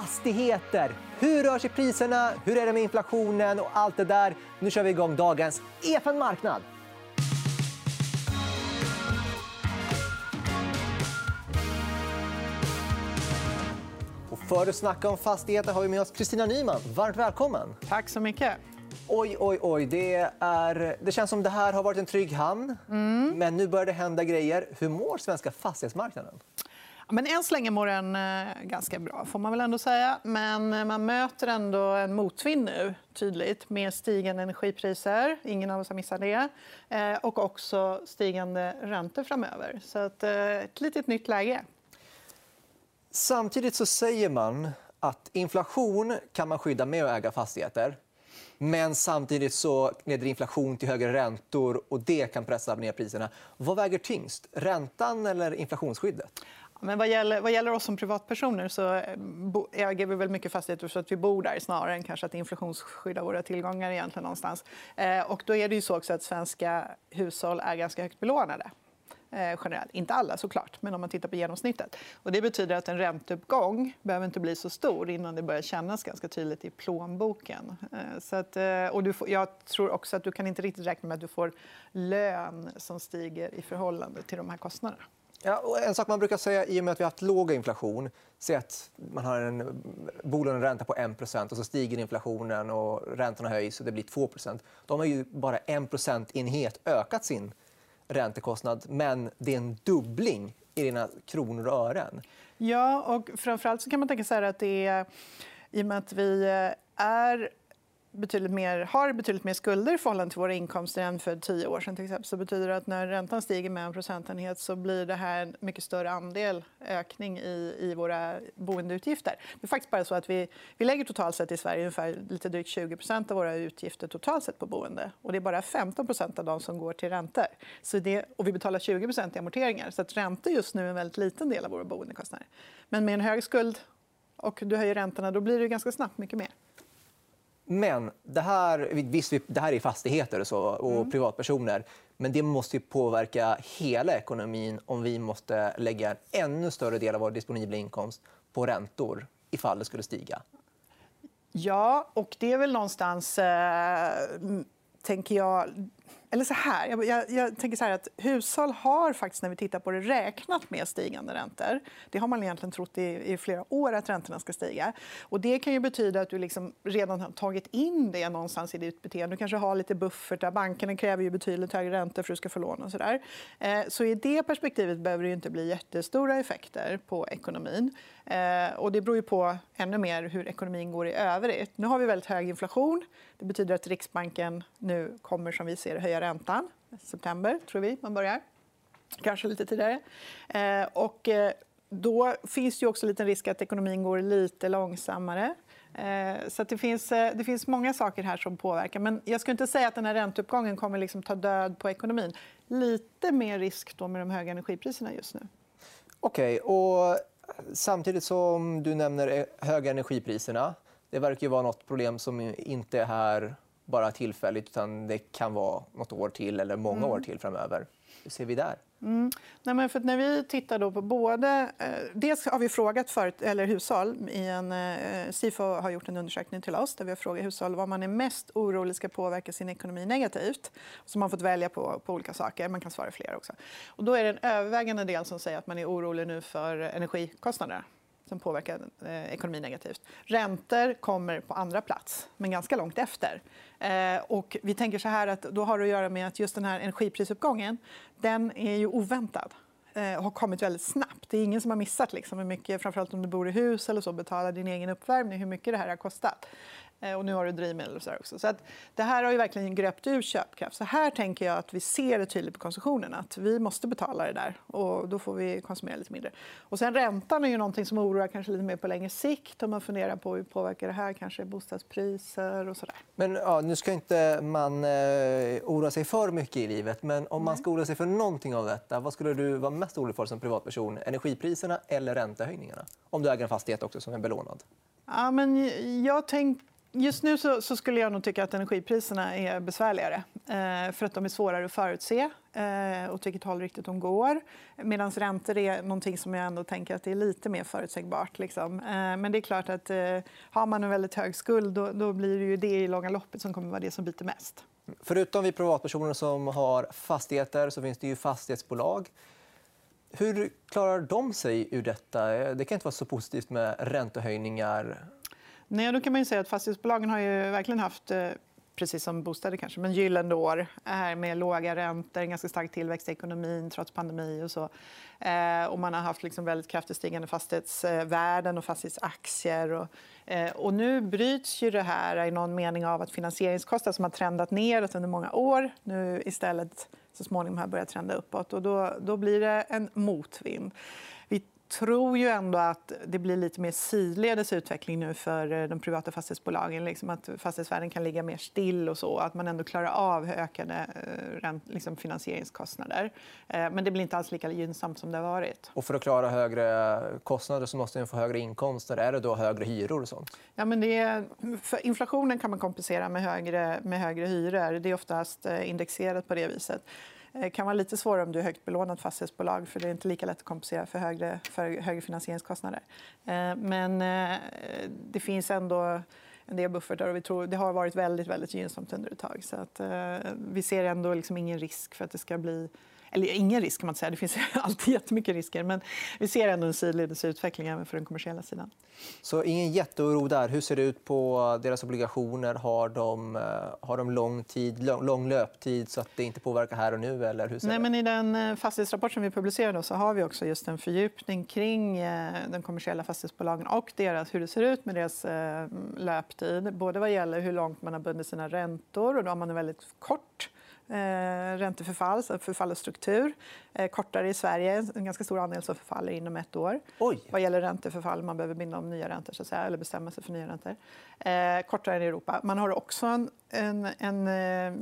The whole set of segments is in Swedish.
fastigheter. Hur rör sig priserna? Hur är det med inflationen och allt det där? Nu kör vi igång dagens EFN Marknad. Och för att snacka om fastigheter har vi med oss Kristina Nyman. Varmt välkommen. Tack så mycket. Oj, oj, oj. Det, är... det känns som det här har varit en trygg hamn. Mm. Men nu börjar det hända grejer. Hur mår svenska fastighetsmarknaden? Men än så länge mår den eh, ganska bra, får man väl ändå säga. Men eh, man möter ändå en motvind nu, tydligt med stigande energipriser. Ingen av oss har missat det. Eh, och också stigande räntor framöver. Så att, ett litet nytt läge. Samtidigt så säger man att inflation kan man skydda med att äga fastigheter. Men samtidigt så leder inflation till högre räntor och det kan pressa ner priserna. Vad väger tyngst? Räntan eller inflationsskyddet? Men vad, gäller, vad gäller oss som privatpersoner så eh, äger vi väl mycket fastigheter så att vi bor där snarare än kanske att inflationsskydda våra tillgångar egentligen någonstans. Eh, och då är det ju så också att svenska hushåll är ganska högt belånade. Eh, generellt. Inte alla, såklart, men om man tittar på genomsnittet. Och det betyder att en ränteuppgång behöver inte bli så stor innan det börjar kännas ganska tydligt i plånboken. Eh, så att, eh, och du får, jag tror också att du kan inte riktigt räkna med att du får lön som stiger i förhållande till de här kostnaderna. Ja, och en sak man brukar säga i och med att vi har haft låg inflation Säg att man har en bolåneränta på 1 och så stiger inflationen och räntorna höjs och det blir 2% Då har man ju bara 1 procentenhet ökat sin räntekostnad men det är en dubbling i dina kronor och ören. Ja, och framförallt så kan man tänka sig att det är i och med att vi eh, är betydligt mer, har betydligt mer skulder i förhållande till våra inkomster än för tio år sedan. Till exempel, så betyder det att när räntan stiger med en procentenhet så blir det här en mycket större andel ökning i, i våra boendeutgifter. Det är faktiskt bara så att vi, vi lägger totalt sett i Sverige ungefär lite drygt 20% av våra utgifter totalt sett på boende. Och det är bara 15% av dem som går till räntor. Så det, och vi betalar 20% i amorteringar. Så att räntor just nu är en väldigt liten del av våra boendekostnader. Men med en hög skuld och du höjer räntorna då blir det ganska snabbt mycket mer. Men det här, visst, det här är fastigheter och, så, och mm. privatpersoner. Men det måste påverka hela ekonomin om vi måste lägga en ännu större del av vår disponibla inkomst på räntor ifall det skulle stiga. Ja, och det är väl någonstans... Eh, tänker jag eller så här, jag, jag, jag, tänker så här att hushåll har faktiskt när vi tittar på det räknat med stigande räntor. Det har man egentligen trott i, i flera år att räntorna ska stiga. Och det kan ju betyda att du liksom redan har tagit in det någonstans i ditt beteende. Du kanske har lite buffertar. Bankerna kräver ju betydligt högre räntor för att du ska få lån. Och så, där. Eh, så i det perspektivet behöver det inte bli jättestora effekter på ekonomin. Eh, och det beror ju på ännu mer hur ekonomin går i övrigt. Nu har vi väldigt hög inflation. Det betyder att Riksbanken nu kommer som vi ser höja räntan. september, tror vi man börjar. Kanske lite tidigare. Eh, och eh, då finns det också en liten risk att ekonomin går lite långsammare. Eh, så det, finns, det finns många saker här som påverkar. Men jag skulle inte säga att den här ränteuppgången kommer liksom ta död på ekonomin. Lite mer risk då med de höga energipriserna just nu. Okej. Okay. samtidigt som du nämner höga energipriserna det verkar vara nåt problem som inte är här bara tillfälligt utan det kan vara nåt år till eller många mm. år till framöver. Hur ser vi där? Mm. Nej, men för när vi tittar då på både... Eh, dels har vi frågat för, eller hushåll. I en, eh, Sifo har gjort en undersökning till oss där vi har frågat hushåll vad man är mest orolig ska påverka sin ekonomi negativt. Så man har fått välja på, på olika saker. Man kan svara fler också. Och då är det en övervägande del som säger att man är orolig nu för energikostnaderna som påverkar eh, ekonomin negativt. Räntor kommer på andra plats, men ganska långt efter. Eh, och vi tänker så här att då har det att göra med att just den här energiprisuppgången den är ju oväntad eh, har kommit väldigt snabbt. Det är ingen som har missat liksom, hur mycket, framförallt om du bor i hus eller så, betalar din egen uppvärmning, hur mycket det här har kostat. Eh, och nu har du drivmedel och så också. Så att det här har ju verkligen gröpt ur köpkraft. Så här tänker jag att vi ser det tydligt på konsumtionen. Att vi måste betala det där och då får vi konsumera lite mindre. Och sen räntan är ju någonting som oroar kanske lite mer på längre sikt. Om man funderar på hur påverkar det här kanske bostadspriser och så där. Men ja, nu ska inte man eh, oroa sig för mycket i livet. Men om man ska oroa sig för någonting av detta, vad skulle du vara mest orolig för som privatperson? Energipriserna eller räntehöjningarna? Om du äger en fastighet också som är belånad. Ja, men jag tänker just nu så, så, skulle jag nog tycka att energipriserna är besvärligare eh, för att de är svårare att förutse eh, åt vilket håll riktigt de går. Medan räntor är någonting som jag ändå tänker att det är lite mer förutsägbart. Liksom. Eh, men det är klart att eh, har man en väldigt hög skuld då, då, blir det ju det i långa loppet som kommer vara det som biter mest. Förutom vi privatpersoner som har fastigheter så finns det ju fastighetsbolag. Hur klarar de sig ur detta? Det kan inte vara så positivt med räntehöjningar. Nej, då kan man säga att fastighetsbolagen har ju verkligen haft eh, precis som bostäder kanske, men gyllene år här med låga räntor, en ganska stark tillväxt i ekonomin trots pandemi och så. Eh, och man har haft liksom väldigt kraftigt stigande fastighetsvärden och fastighetsaktier. Och, eh, och nu bryts ju det här i någon mening av att finansieringskostnader som har trendat neråt under många år nu istället så småningom har börjat trenda uppåt. Och då, då blir det en motvind tror ju ändå att det blir lite mer sidledes utveckling nu för eh, de privata fastighetsbolagen. Liksom att fastighetsvärden kan ligga mer still och så. Att man ändå klarar av ökade eh, liksom finansieringskostnader. Eh, men det blir inte alls lika gynnsamt som det har varit. Och för att klara högre kostnader så måste man få högre inkomster. Är det då högre hyror? Och sånt? Ja, men det är, för inflationen kan man kompensera med högre, med högre hyror. Det är oftast indexerat på det viset. Det kan vara lite svårare om du är högt belånat fastighetsbolag för det är inte lika lätt att kompensera för högre, för högre finansieringskostnader. Eh, men eh, det finns ändå en del buffertar och vi tror det har varit väldigt, väldigt gynnsamt under ett tag. Så att, vi ser ändå liksom ingen risk för att det ska bli eller ingen risk kan man säga, det finns alltid jättemycket risker. Men vi ser ändå en sidledes utveckling även för den kommersiella sidan. Så ingen jätteoro där. Hur ser det ut på deras obligationer? Har de, eh, har de lång, tid, lång löptid så att det inte påverkar här och nu? Eller hur ser Nej, men I den eh, fastighetsrapport som vi publicerade så har vi också just en fördjupning kring eh, de kommersiella fastighetsbolagen och deras, hur det ser ut med deras löptid. Både vad gäller hur långt man har bundit sina räntor och då har man en väldigt kort eh, ränteförfall, förfall och struktur. Eh, kortare i Sverige, en ganska stor andel som förfaller inom ett år. Oj. Vad gäller ränteförfall, man behöver binda om nya räntor så att säga, eller bestämma sig för nya räntor. Eh, kortare än i Europa. Man har också en, en, en eh,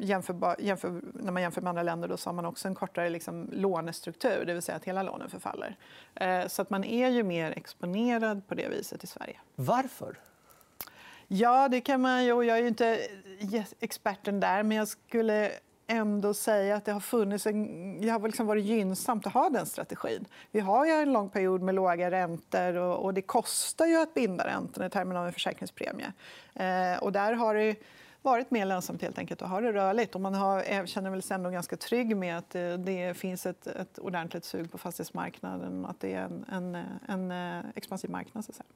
jämförbar, jämför, när man jämför med andra länder då så har man också en kortare liksom, lånestruktur, det vill säga att hela lånen förfaller. Eh, så att man är ju mer exponerad på det viset i Sverige. Varför? Ja, det kan man ju. Jag är ju inte experten där, men jag skulle ändå säga att det har, funnits en, det har liksom varit gynnsamt att ha den strategin. Vi har ju en lång period med låga räntor och, och det kostar ju att binda räntorna i termer av en försäkringspremie. Eh, och där har det varit mer lönsamt helt enkelt att ha det rörligt. Och man har, eh, känner känner sig ändå ganska trygg med att eh, det, finns ett, ett ordentligt sug på fastighetsmarknaden och att det är en, en, eh, en expansiv marknad. Så att säga.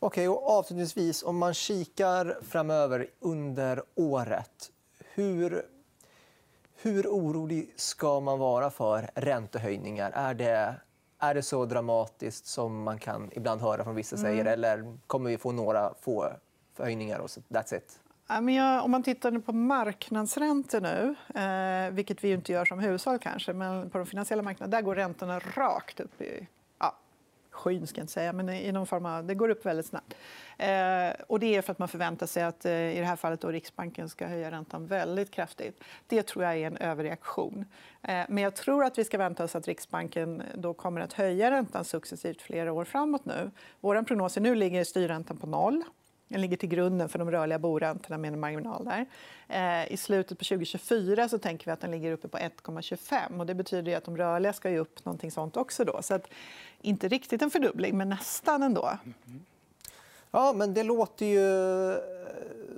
Okej, och avslutningsvis, om man kikar framöver under året hur, hur orolig ska man vara för räntehöjningar? Är det, är det så dramatiskt som man kan ibland höra från vissa säger mm. eller kommer vi få några få höjningar och that's it? om man tittar på marknadsräntor nu, eh, vilket vi inte gör som hushåll kanske, men på de finansiella marknaderna, där går räntorna rakt upp i skyn, ska jag inte säga, men i någon form av, det går upp väldigt snabbt. Eh, och det är för att man förväntar sig att eh, i det här fallet då Riksbanken ska höja räntan väldigt kraftigt. Det tror jag är en överreaktion. Eh, men jag tror att vi ska vänta oss att Riksbanken då kommer att höja räntan successivt flera år framåt nu. Vår prognos nu ligger styrräntan på noll. Den ligger till grunden för de rörliga boräntorna med en marginal där. Eh, I slutet på 2024 så tänker vi att den ligger uppe på 1,25. Det betyder att de rörliga ska ju upp någonting sånt också. Då. Så att, inte riktigt en fördubbling, men nästan ändå. Ja, men det låter ju eh,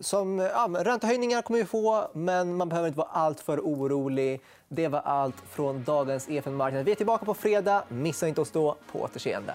som... Ja, räntehöjningar kommer vi få, men man behöver inte vara alltför orolig. Det var allt från dagens EFN-marknad. Vi är tillbaka på fredag. Missa inte oss då. På återseende.